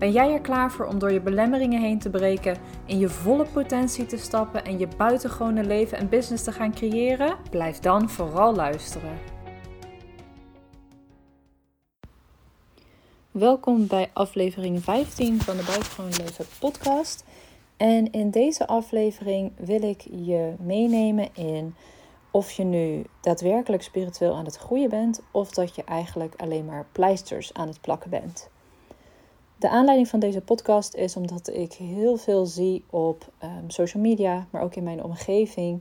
Ben jij er klaar voor om door je belemmeringen heen te breken, in je volle potentie te stappen en je buitengewone leven en business te gaan creëren? Blijf dan vooral luisteren. Welkom bij aflevering 15 van de Buitengewoon Leven podcast. En in deze aflevering wil ik je meenemen in of je nu daadwerkelijk spiritueel aan het groeien bent of dat je eigenlijk alleen maar pleisters aan het plakken bent. De aanleiding van deze podcast is omdat ik heel veel zie op um, social media, maar ook in mijn omgeving,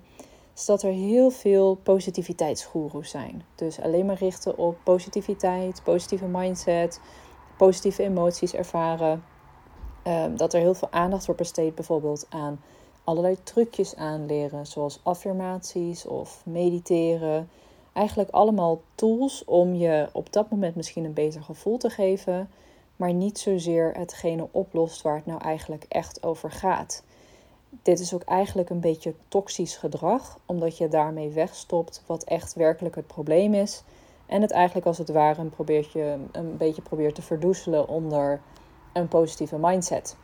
dat er heel veel positiviteitsgoeroes zijn. Dus alleen maar richten op positiviteit, positieve mindset, positieve emoties ervaren. Um, dat er heel veel aandacht wordt besteed bijvoorbeeld aan allerlei trucjes aanleren, zoals affirmaties of mediteren. Eigenlijk allemaal tools om je op dat moment misschien een beter gevoel te geven maar niet zozeer hetgene oplost waar het nou eigenlijk echt over gaat. Dit is ook eigenlijk een beetje toxisch gedrag, omdat je daarmee wegstopt wat echt werkelijk het probleem is. En het eigenlijk als het ware een, probeert je, een beetje probeert te verdoezelen onder een positieve mindset.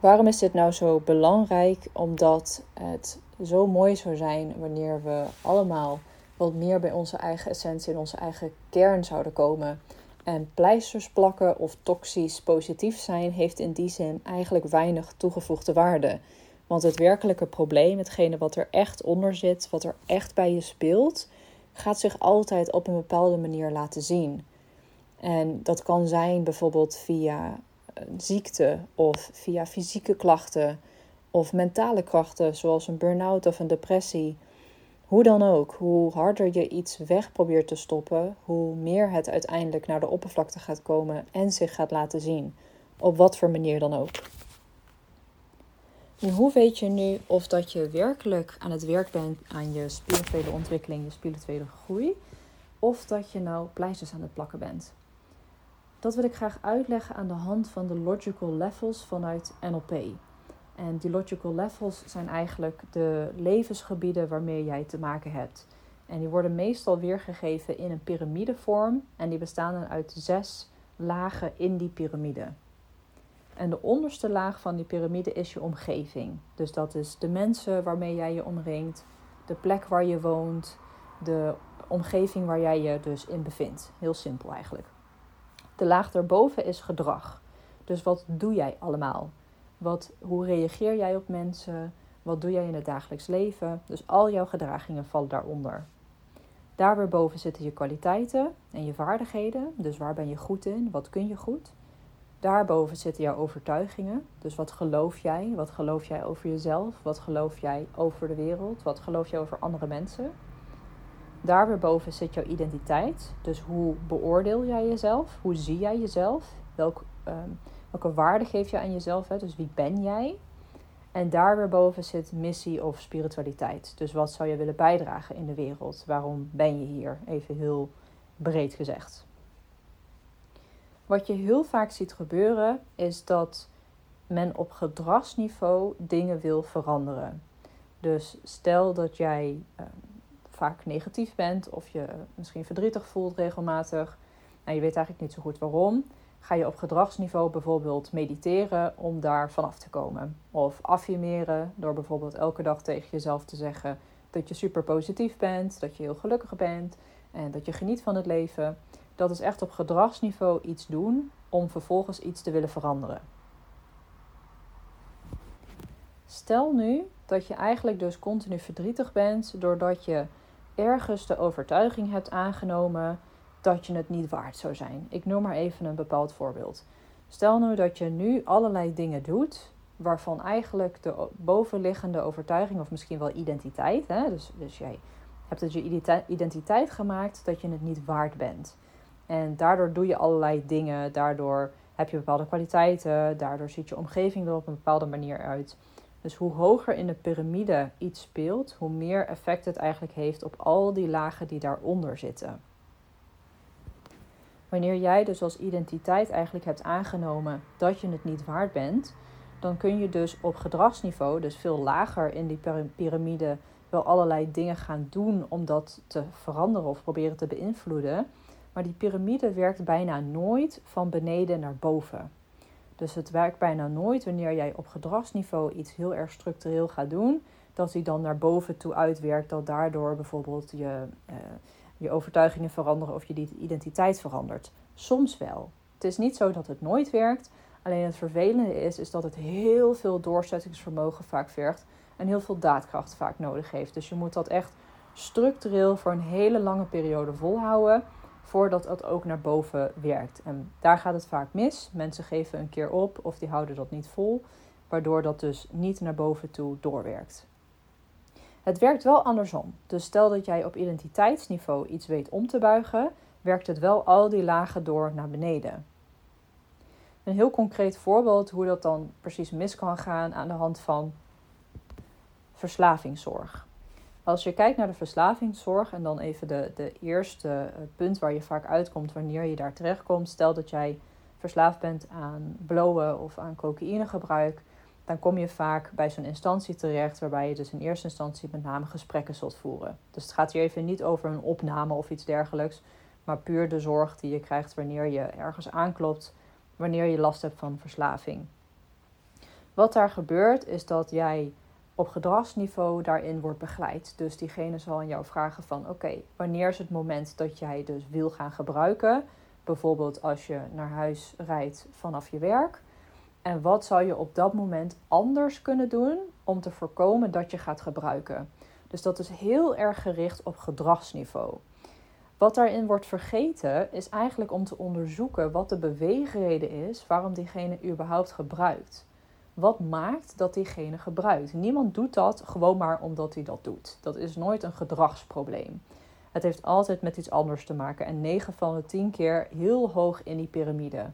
Waarom is dit nou zo belangrijk? Omdat het zo mooi zou zijn wanneer we allemaal wat meer bij onze eigen essentie en onze eigen kern zouden komen. En pleisters plakken of toxisch positief zijn heeft in die zin eigenlijk weinig toegevoegde waarde. Want het werkelijke probleem, hetgene wat er echt onder zit, wat er echt bij je speelt, gaat zich altijd op een bepaalde manier laten zien. En dat kan zijn bijvoorbeeld via ziekte of via fysieke klachten of mentale krachten zoals een burn-out of een depressie hoe dan ook, hoe harder je iets weg probeert te stoppen, hoe meer het uiteindelijk naar de oppervlakte gaat komen en zich gaat laten zien. Op wat voor manier dan ook. Hoe weet je nu of dat je werkelijk aan het werk bent aan je spirituele ontwikkeling, je spirituele groei, of dat je nou pleisters aan het plakken bent? Dat wil ik graag uitleggen aan de hand van de logical levels vanuit NLP. En die logical levels zijn eigenlijk de levensgebieden waarmee jij te maken hebt. En die worden meestal weergegeven in een piramidevorm en die bestaan dan uit zes lagen in die piramide. En de onderste laag van die piramide is je omgeving. Dus dat is de mensen waarmee jij je omringt, de plek waar je woont, de omgeving waar jij je dus in bevindt. Heel simpel eigenlijk. De laag daarboven is gedrag. Dus wat doe jij allemaal? Wat, hoe reageer jij op mensen? Wat doe jij in het dagelijks leven? Dus al jouw gedragingen vallen daaronder. Daar weer boven zitten je kwaliteiten en je vaardigheden. Dus waar ben je goed in? Wat kun je goed? Daarboven zitten jouw overtuigingen. Dus wat geloof jij? Wat geloof jij over jezelf? Wat geloof jij over de wereld? Wat geloof jij over andere mensen? Daar weer boven zit jouw identiteit. Dus hoe beoordeel jij jezelf? Hoe zie jij jezelf? Welk, ehm, Welke waarde geef je aan jezelf? Hè? Dus wie ben jij? En daar weer boven zit missie of spiritualiteit. Dus wat zou je willen bijdragen in de wereld? Waarom ben je hier? Even heel breed gezegd. Wat je heel vaak ziet gebeuren is dat men op gedragsniveau dingen wil veranderen. Dus stel dat jij uh, vaak negatief bent of je misschien verdrietig voelt regelmatig. Nou, je weet eigenlijk niet zo goed waarom ga je op gedragsniveau bijvoorbeeld mediteren om daar vanaf te komen. Of affirmeren door bijvoorbeeld elke dag tegen jezelf te zeggen dat je super positief bent, dat je heel gelukkig bent en dat je geniet van het leven. Dat is echt op gedragsniveau iets doen om vervolgens iets te willen veranderen. Stel nu dat je eigenlijk dus continu verdrietig bent doordat je ergens de overtuiging hebt aangenomen dat je het niet waard zou zijn. Ik noem maar even een bepaald voorbeeld. Stel nu dat je nu allerlei dingen doet waarvan eigenlijk de bovenliggende overtuiging of misschien wel identiteit, hè, dus, dus jij hebt het je identiteit gemaakt dat je het niet waard bent. En daardoor doe je allerlei dingen, daardoor heb je bepaalde kwaliteiten, daardoor ziet je omgeving er op een bepaalde manier uit. Dus hoe hoger in de piramide iets speelt, hoe meer effect het eigenlijk heeft op al die lagen die daaronder zitten. Wanneer jij dus als identiteit eigenlijk hebt aangenomen dat je het niet waard bent, dan kun je dus op gedragsniveau, dus veel lager in die piramide, wel allerlei dingen gaan doen om dat te veranderen of proberen te beïnvloeden. Maar die piramide werkt bijna nooit van beneden naar boven. Dus het werkt bijna nooit wanneer jij op gedragsniveau iets heel erg structureel gaat doen, dat die dan naar boven toe uitwerkt, dat daardoor bijvoorbeeld je, uh, je overtuigingen veranderen of je identiteit verandert. Soms wel. Het is niet zo dat het nooit werkt. Alleen het vervelende is, is dat het heel veel doorzettingsvermogen vaak vergt en heel veel daadkracht vaak nodig heeft. Dus je moet dat echt structureel voor een hele lange periode volhouden voordat het ook naar boven werkt. En daar gaat het vaak mis. Mensen geven een keer op of die houden dat niet vol, waardoor dat dus niet naar boven toe doorwerkt. Het werkt wel andersom. Dus stel dat jij op identiteitsniveau iets weet om te buigen, werkt het wel al die lagen door naar beneden. Een heel concreet voorbeeld hoe dat dan precies mis kan gaan aan de hand van verslavingszorg. Als je kijkt naar de verslavingszorg en dan even de, de eerste eh, punt waar je vaak uitkomt wanneer je daar terechtkomt. Stel dat jij verslaafd bent aan blowen of aan cocaïnegebruik. Dan kom je vaak bij zo'n instantie terecht waarbij je dus in eerste instantie met name gesprekken zult voeren. Dus het gaat hier even niet over een opname of iets dergelijks, maar puur de zorg die je krijgt wanneer je ergens aanklopt, wanneer je last hebt van verslaving. Wat daar gebeurt is dat jij op gedragsniveau daarin wordt begeleid. Dus diegene zal aan jou vragen van oké, wanneer is het moment dat jij dus wil gaan gebruiken? Bijvoorbeeld als je naar huis rijdt vanaf je werk. En wat zou je op dat moment anders kunnen doen om te voorkomen dat je gaat gebruiken? Dus dat is heel erg gericht op gedragsniveau. Wat daarin wordt vergeten is eigenlijk om te onderzoeken wat de beweegreden is waarom diegene überhaupt gebruikt. Wat maakt dat diegene gebruikt? Niemand doet dat gewoon maar omdat hij dat doet. Dat is nooit een gedragsprobleem. Het heeft altijd met iets anders te maken en 9 van de 10 keer heel hoog in die piramide.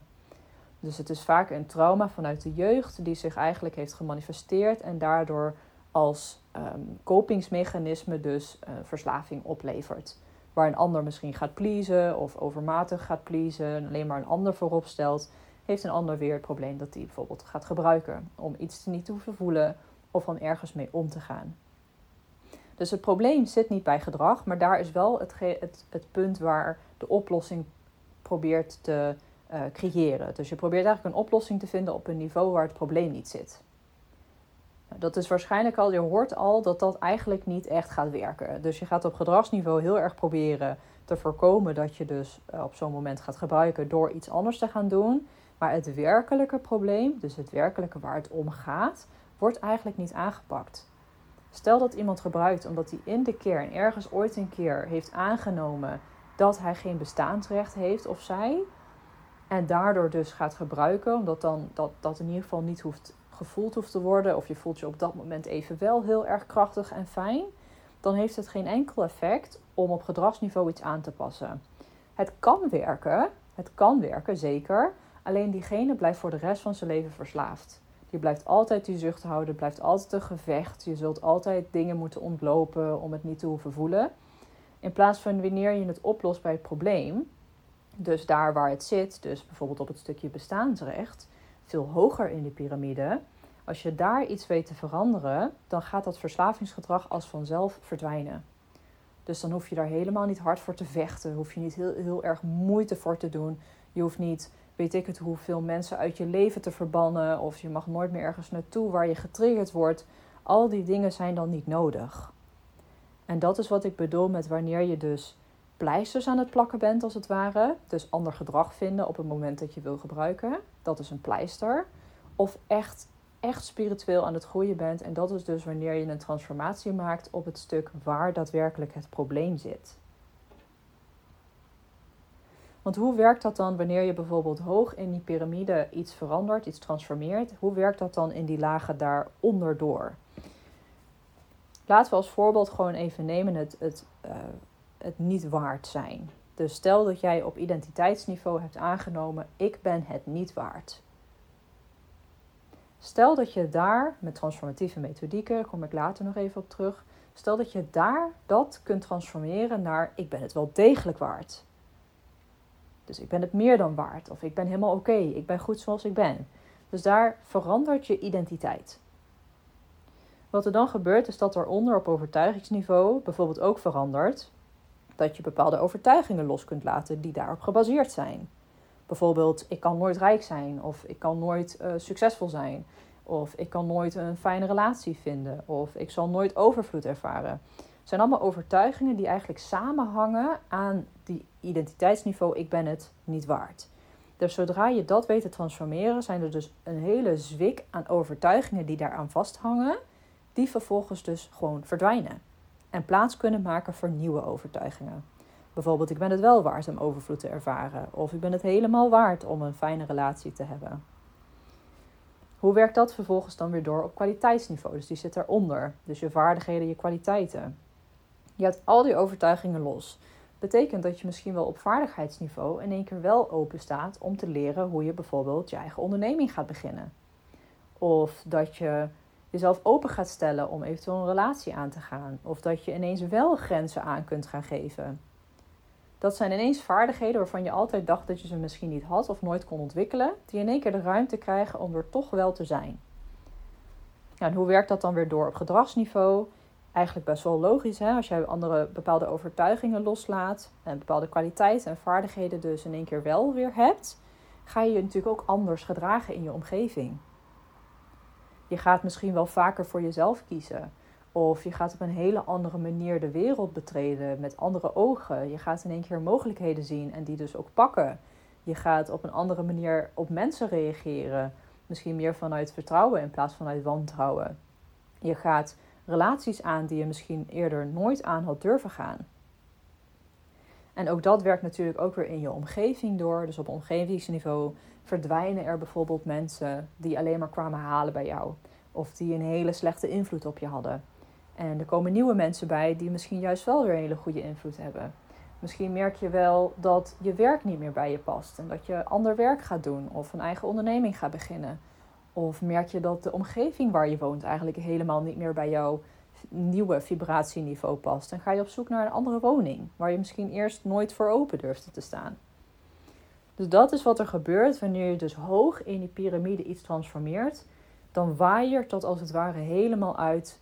Dus het is vaak een trauma vanuit de jeugd die zich eigenlijk heeft gemanifesteerd en daardoor als um, kopingsmechanisme dus uh, verslaving oplevert. Waar een ander misschien gaat pleasen of overmatig gaat pleasen en alleen maar een ander voorop stelt heeft een ander weer het probleem dat hij bijvoorbeeld gaat gebruiken om iets niet te hoeven voelen of om ergens mee om te gaan. Dus het probleem zit niet bij gedrag, maar daar is wel het, het, het punt waar de oplossing probeert te uh, creëren. Dus je probeert eigenlijk een oplossing te vinden op een niveau waar het probleem niet zit. Nou, dat is waarschijnlijk al, je hoort al dat dat eigenlijk niet echt gaat werken. Dus je gaat op gedragsniveau heel erg proberen te voorkomen dat je dus eh, op zo'n moment gaat gebruiken door iets anders te gaan doen. Maar het werkelijke probleem, dus het werkelijke waar het om gaat, wordt eigenlijk niet aangepakt. Stel dat iemand gebruikt omdat hij in de kern ergens ooit een keer heeft aangenomen dat hij geen bestaansrecht heeft of zij. En daardoor dus gaat gebruiken, omdat dan dat, dat in ieder geval niet hoeft, gevoeld hoeft te worden. Of je voelt je op dat moment even wel heel erg krachtig en fijn. Dan heeft het geen enkel effect om op gedragsniveau iets aan te passen. Het kan werken, het kan werken zeker. Alleen diegene blijft voor de rest van zijn leven verslaafd. Je blijft altijd die zucht houden, blijft altijd een gevecht. Je zult altijd dingen moeten ontlopen om het niet te hoeven voelen. In plaats van wanneer je het oplost bij het probleem, dus daar waar het zit, dus bijvoorbeeld op het stukje bestaansrecht, veel hoger in de piramide. Als je daar iets weet te veranderen, dan gaat dat verslavingsgedrag als vanzelf verdwijnen. Dus dan hoef je daar helemaal niet hard voor te vechten, hoef je niet heel, heel erg moeite voor te doen. Je hoeft niet weet ik het, hoeveel mensen uit je leven te verbannen. Of je mag nooit meer ergens naartoe waar je getriggerd wordt. Al die dingen zijn dan niet nodig. En dat is wat ik bedoel met wanneer je dus pleisters aan het plakken bent, als het ware. Dus ander gedrag vinden op het moment dat je wil gebruiken. Dat is een pleister. Of echt, echt spiritueel aan het groeien bent. En dat is dus wanneer je een transformatie maakt op het stuk waar daadwerkelijk het probleem zit. Want hoe werkt dat dan wanneer je bijvoorbeeld hoog in die piramide iets verandert, iets transformeert? Hoe werkt dat dan in die lagen daaronder door? Laten we als voorbeeld gewoon even nemen het, het, uh, het niet waard zijn. Dus stel dat jij op identiteitsniveau hebt aangenomen: ik ben het niet waard. Stel dat je daar met transformatieve methodieken, daar kom ik later nog even op terug. Stel dat je daar dat kunt transformeren naar ik ben het wel degelijk waard. Dus ik ben het meer dan waard. Of ik ben helemaal oké. ik ben goed zoals ik ben. Dus daar verandert je identiteit. Wat er dan gebeurt is dat eronder op overtuigingsniveau bijvoorbeeld ook verandert dat je bepaalde overtuigingen los kunt laten die daarop gebaseerd zijn. Bijvoorbeeld, ik kan nooit rijk zijn, of ik kan nooit uh, succesvol zijn, of ik kan nooit een fijne relatie vinden, of ik zal nooit overvloed ervaren. Het zijn allemaal overtuigingen die eigenlijk samenhangen aan die identiteitsniveau, ik ben het niet waard. Dus zodra je dat weet te transformeren, zijn er dus een hele zwik aan overtuigingen die daaraan vasthangen, die vervolgens dus gewoon verdwijnen. En plaats kunnen maken voor nieuwe overtuigingen. Bijvoorbeeld, ik ben het wel waard om overvloed te ervaren. Of ik ben het helemaal waard om een fijne relatie te hebben. Hoe werkt dat vervolgens dan weer door op kwaliteitsniveau? Dus die zit eronder. Dus je vaardigheden, je kwaliteiten. Je hebt al die overtuigingen los. Betekent dat je misschien wel op vaardigheidsniveau in één keer wel open staat om te leren hoe je bijvoorbeeld je eigen onderneming gaat beginnen. Of dat je jezelf open gaat stellen om eventueel een relatie aan te gaan. Of dat je ineens wel grenzen aan kunt gaan geven. Dat zijn ineens vaardigheden waarvan je altijd dacht dat je ze misschien niet had of nooit kon ontwikkelen, die in één keer de ruimte krijgen om er toch wel te zijn. En hoe werkt dat dan weer door op gedragsniveau? Eigenlijk best wel logisch, hè? als jij andere bepaalde overtuigingen loslaat en bepaalde kwaliteiten en vaardigheden dus in één keer wel weer hebt, ga je je natuurlijk ook anders gedragen in je omgeving. Je gaat misschien wel vaker voor jezelf kiezen. Of je gaat op een hele andere manier de wereld betreden met andere ogen. Je gaat in één keer mogelijkheden zien en die dus ook pakken. Je gaat op een andere manier op mensen reageren. Misschien meer vanuit vertrouwen in plaats van uit wantrouwen. Je gaat relaties aan die je misschien eerder nooit aan had durven gaan. En ook dat werkt natuurlijk ook weer in je omgeving door. Dus op omgevingsniveau verdwijnen er bijvoorbeeld mensen die alleen maar kwamen halen bij jou. Of die een hele slechte invloed op je hadden. En er komen nieuwe mensen bij die misschien juist wel weer een hele goede invloed hebben. Misschien merk je wel dat je werk niet meer bij je past en dat je ander werk gaat doen of een eigen onderneming gaat beginnen. Of merk je dat de omgeving waar je woont eigenlijk helemaal niet meer bij jouw nieuwe vibratieniveau past. En ga je op zoek naar een andere woning waar je misschien eerst nooit voor open durfde te staan. Dus dat is wat er gebeurt wanneer je dus hoog in die piramide iets transformeert. Dan waaiert dat als het ware helemaal uit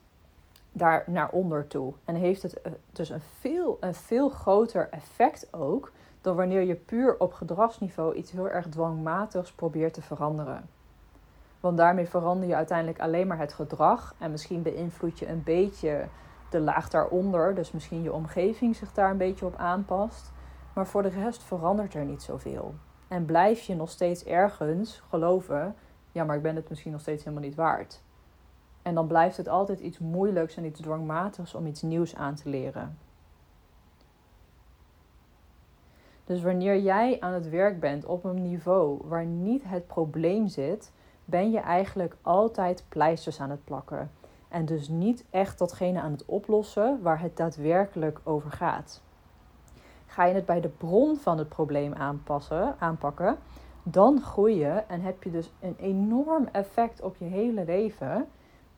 daar naar onder toe. En heeft het eh, dus een veel, een veel groter effect ook dan wanneer je puur op gedragsniveau iets heel erg dwangmatigs probeert te veranderen. Want daarmee verander je uiteindelijk alleen maar het gedrag en misschien beïnvloed je een beetje de laag daaronder, dus misschien je omgeving zich daar een beetje op aanpast. Maar voor de rest verandert er niet zoveel. En blijf je nog steeds ergens geloven, ja, maar ik ben het misschien nog steeds helemaal niet waard. En dan blijft het altijd iets moeilijks en iets dwangmatigs om iets nieuws aan te leren. Dus wanneer jij aan het werk bent op een niveau waar niet het probleem zit, ben je eigenlijk altijd pleisters aan het plakken. En dus niet echt datgene aan het oplossen waar het daadwerkelijk over gaat. Ga je het bij de bron van het probleem aanpassen, aanpakken, dan groei je en heb je dus een enorm effect op je hele leven.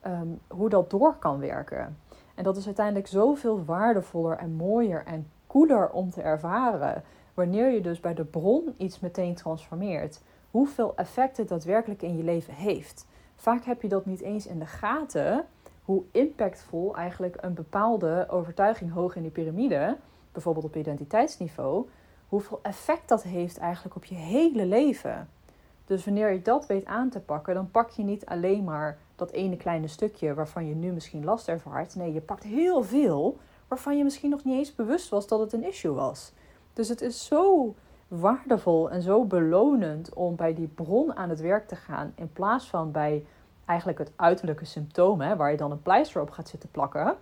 Ehm, hoe dat door kan werken. En dat is uiteindelijk zoveel waardevoller en mooier en cooler om te ervaren. Wanneer je dus bij de bron iets meteen transformeert. Hoeveel effect het daadwerkelijk in je leven heeft. Vaak heb je dat niet eens in de gaten. Hoe impactvol eigenlijk een bepaalde overtuiging hoog in die piramide, bijvoorbeeld op identiteitsniveau, hoeveel effect dat heeft eigenlijk op je hele leven. Dus wanneer je dat weet aan te pakken, dan pak je niet alleen maar dat ene kleine stukje waarvan je nu misschien last ervaart. Nee, je pakt heel veel waarvan je misschien nog niet eens bewust was dat het een issue was. Dus het is zo waardevol en zo belonend om bij die bron aan het werk te gaan. In plaats van bij eigenlijk het uiterlijke symptoom, waar je dan een pleister op gaat zitten plakken.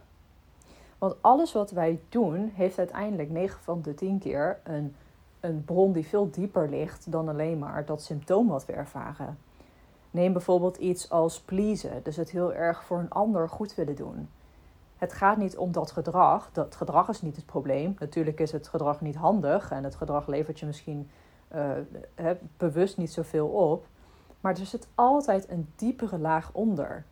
Want alles wat wij doen, heeft uiteindelijk 9 van de 10 keer een, een bron die veel dieper ligt dan alleen maar dat symptoom wat we ervaren. Neem bijvoorbeeld iets als pleasen, dus het heel erg voor een ander goed willen doen. Het gaat niet om dat gedrag. Dat gedrag is niet het probleem. Natuurlijk is het gedrag niet handig en het gedrag levert je misschien uh, bewust niet zoveel op. Maar er zit altijd een diepere laag onder.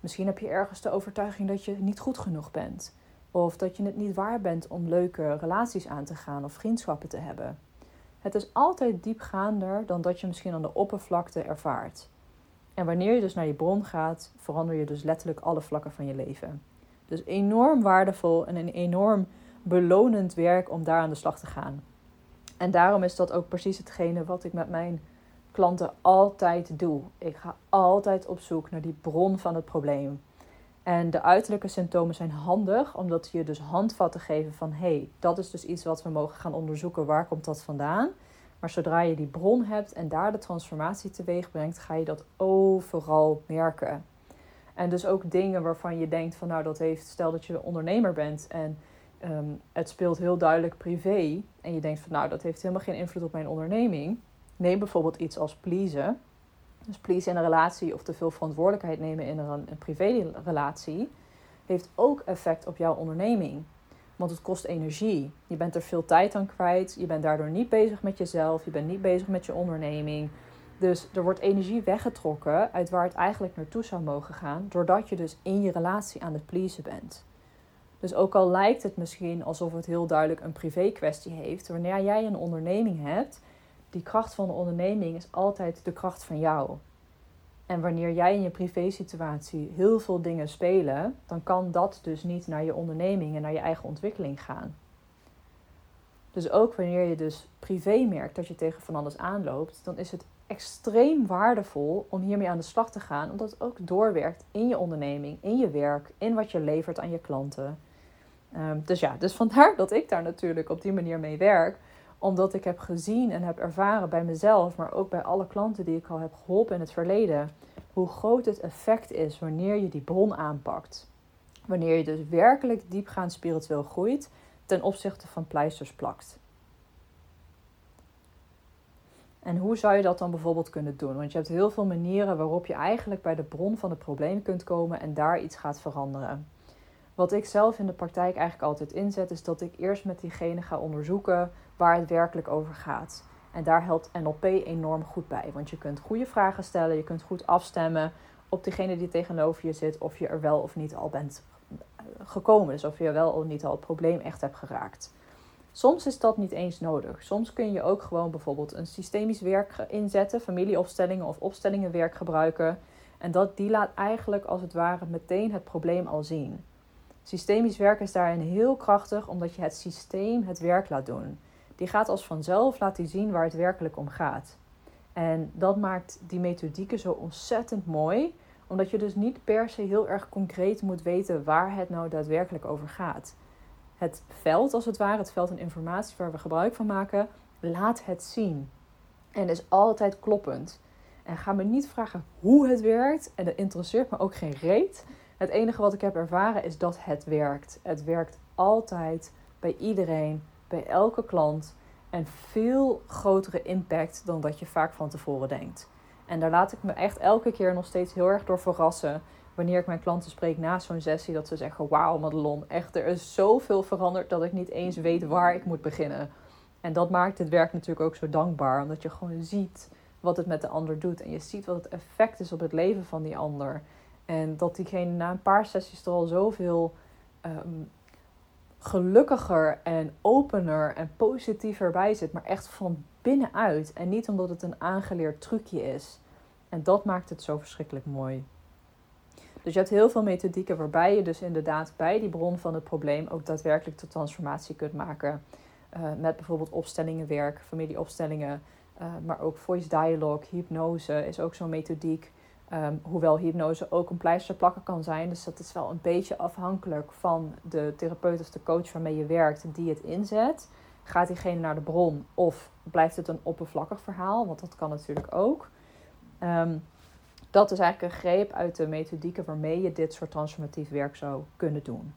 Misschien heb je ergens de overtuiging dat je niet goed genoeg bent. Of dat je het niet waar bent om leuke relaties aan te gaan of vriendschappen te hebben. Het is altijd diepgaander dan dat je misschien aan de oppervlakte ervaart. En wanneer je dus naar die bron gaat, verander je dus letterlijk alle vlakken van je leven. Dus enorm waardevol en een enorm belonend werk om daar aan de slag te gaan. En daarom is dat ook precies hetgene wat ik met mijn klanten altijd doe. Ik ga altijd op zoek naar die bron van het probleem. En de uiterlijke symptomen zijn handig, omdat je dus handvatten geven van hé, hey, dat is dus iets wat we mogen gaan onderzoeken. Waar komt dat vandaan? Maar zodra je die bron hebt en daar de transformatie teweeg brengt, ga je dat overal merken. En dus ook dingen waarvan je denkt van nou dat heeft, stel dat je ondernemer bent en ehm, het speelt heel duidelijk privé. En je denkt van nou dat heeft helemaal geen invloed op mijn onderneming. Neem bijvoorbeeld iets als pleasen. Dus please in een relatie of te veel verantwoordelijkheid nemen in een, een privérelatie heeft ook effect op jouw onderneming. Want het kost energie. Je bent er veel tijd aan kwijt. Je bent daardoor niet bezig met jezelf. Je bent niet bezig met je onderneming. Dus er wordt energie weggetrokken uit waar het eigenlijk naartoe zou mogen gaan. Doordat je dus in je relatie aan het pleasen bent. Dus ook al lijkt het misschien alsof het heel duidelijk een privé kwestie heeft. Wanneer jij een onderneming hebt die kracht van de onderneming is altijd de kracht van jou. En wanneer jij in je privésituatie heel veel dingen spelen, dan kan dat dus niet naar je onderneming en naar je eigen ontwikkeling gaan. Dus ook wanneer je dus privé merkt dat je tegen van alles aanloopt, dan is het extreem waardevol om hiermee aan de slag te gaan, omdat het ook doorwerkt in je onderneming, in je werk, in wat je levert aan je klanten. Um, dus ja, dus vandaar dat ik daar natuurlijk op die manier mee werk omdat ik heb gezien en heb ervaren bij mezelf, maar ook bij alle klanten die ik al heb geholpen in het verleden, hoe groot het effect is wanneer je die bron aanpakt. Wanneer je dus werkelijk diepgaand spiritueel groeit ten opzichte van pleisters plakt. En hoe zou je dat dan bijvoorbeeld kunnen doen? Want je hebt heel veel manieren waarop je eigenlijk bij de bron van het probleem kunt komen en daar iets gaat veranderen. Wat ik zelf in de praktijk eigenlijk altijd inzet, is dat ik eerst met diegene ga onderzoeken waar het werkelijk over gaat. En daar helpt NLP enorm goed bij. Want je kunt goede vragen stellen, je kunt goed afstemmen op degene die tegenover je zit, of je er wel of niet al bent eh, gekomen. Dus of je wel of niet al het probleem echt hebt geraakt. Soms is dat niet eens nodig. Soms kun je ook gewoon bijvoorbeeld een systemisch werk inzetten, familieopstellingen of opstellingenwerk gebruiken. En dat, die laat eigenlijk als het ware meteen het probleem al zien. Systemisch werk is daarin heel krachtig omdat je het systeem het werk laat doen. Die gaat als vanzelf laten zien waar het werkelijk om gaat. En dat maakt die methodieken zo ontzettend mooi, omdat je dus niet per se heel erg concreet moet weten waar het nou daadwerkelijk over gaat. Het veld, als het ware, het veld en informatie waar we gebruik van maken, laat het zien. En is altijd kloppend. En ga me niet vragen hoe het werkt. En dat interesseert me ook geen reet. Het enige wat ik heb ervaren is dat het werkt. Het werkt altijd bij iedereen, bij elke klant. En veel grotere impact dan dat je vaak van tevoren denkt. En daar laat ik me echt elke keer nog steeds heel erg door verrassen. Wanneer ik mijn klanten spreek na zo'n sessie, dat ze zeggen: Wauw, Madelon, echt, er is zoveel veranderd dat ik niet eens weet waar ik moet beginnen. En dat maakt het werk natuurlijk ook zo dankbaar, omdat je gewoon ziet wat het met de ander doet. En je ziet wat het effect is op het leven van die ander. En dat diegene na een paar sessies er al zoveel um, gelukkiger en opener en positiever bij zit. Maar echt van binnenuit. En niet omdat het een aangeleerd trucje is. En dat maakt het zo verschrikkelijk mooi. Dus je hebt heel veel methodieken waarbij je dus inderdaad bij die bron van het probleem ook daadwerkelijk de transformatie kunt maken. Uh, met bijvoorbeeld opstellingenwerk, familieopstellingen, uh, maar ook voice dialogue, hypnose is ook zo'n methodiek. Um, hoewel hypnose ook een pleister plakken kan zijn. Dus dat is wel een beetje afhankelijk van de therapeut of de coach waarmee je werkt die het inzet. Gaat diegene naar de bron of blijft het een oppervlakkig verhaal? Want dat kan natuurlijk ook. Um, dat is eigenlijk een greep uit de methodieken waarmee je dit soort transformatief werk zou kunnen doen.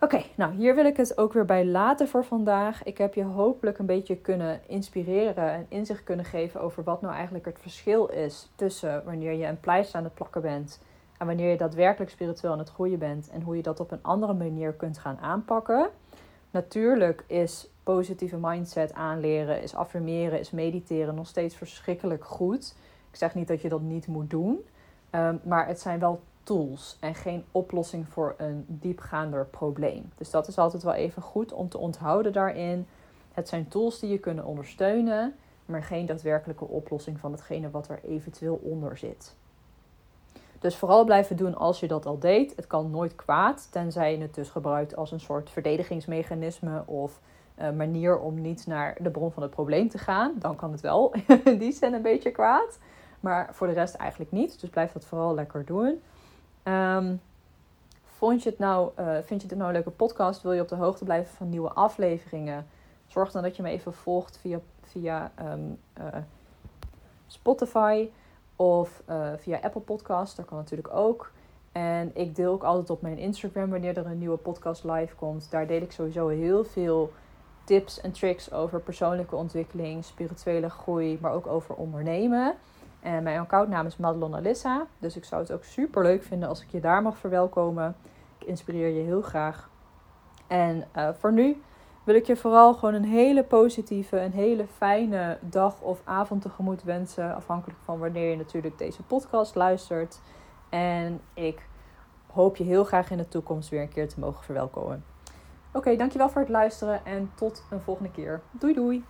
Oké, nou hier wil ik het ook weer bij laten voor vandaag. Ik heb je hopelijk een beetje kunnen inspireren en inzicht kunnen geven over wat nou eigenlijk het verschil is tussen wanneer je een pleister aan het plakken bent en wanneer je daadwerkelijk spiritueel aan het groeien bent en hoe je dat op een andere manier kunt gaan aanpakken. Natuurlijk is positieve mindset aanleren, is affirmeren, is mediteren nog steeds verschrikkelijk goed. Ik zeg niet dat je dat niet moet doen, ehm, maar het zijn wel tools en geen oplossing voor een diepgaander probleem. Dus dat is altijd wel even goed om te onthouden daarin. Het zijn tools die je kunnen ondersteunen, maar geen daadwerkelijke oplossing van hetgene wat er eventueel onder zit. Dus vooral blijven doen als je dat al deed. Het kan nooit kwaad, tenzij je het dus gebruikt als een soort verdedigingsmechanisme of uh, manier om niet naar de bron van het probleem te gaan. Dan kan het wel in die zin een beetje kwaad. Maar voor de rest eigenlijk niet. Dus blijf dat vooral lekker doen. Um, vond je het nou, uh, vind je dit nou een leuke podcast? Wil je op de hoogte blijven van nieuwe afleveringen? Zorg dan dat je me even volgt via, via um, uh, Spotify of uh, via Apple Podcast. Dat kan natuurlijk ook. En ik deel ook altijd op mijn Instagram wanneer er een nieuwe podcast live komt. Daar deel ik sowieso heel veel tips en tricks over persoonlijke ontwikkeling, spirituele groei, maar ook over ondernemen. En mijn accountnaam is Madelon Alissa. Dus ik zou het ook super leuk vinden als ik je daar mag verwelkomen. Ik inspireer je heel graag. En uh, voor nu wil ik je vooral gewoon een hele positieve, een hele fijne dag of avond tegemoet wensen. Afhankelijk van wanneer je natuurlijk deze podcast luistert. En ik hoop je heel graag in de toekomst weer een keer te mogen verwelkomen. Oké, dankjewel voor het luisteren en tot een volgende keer. Doei doei!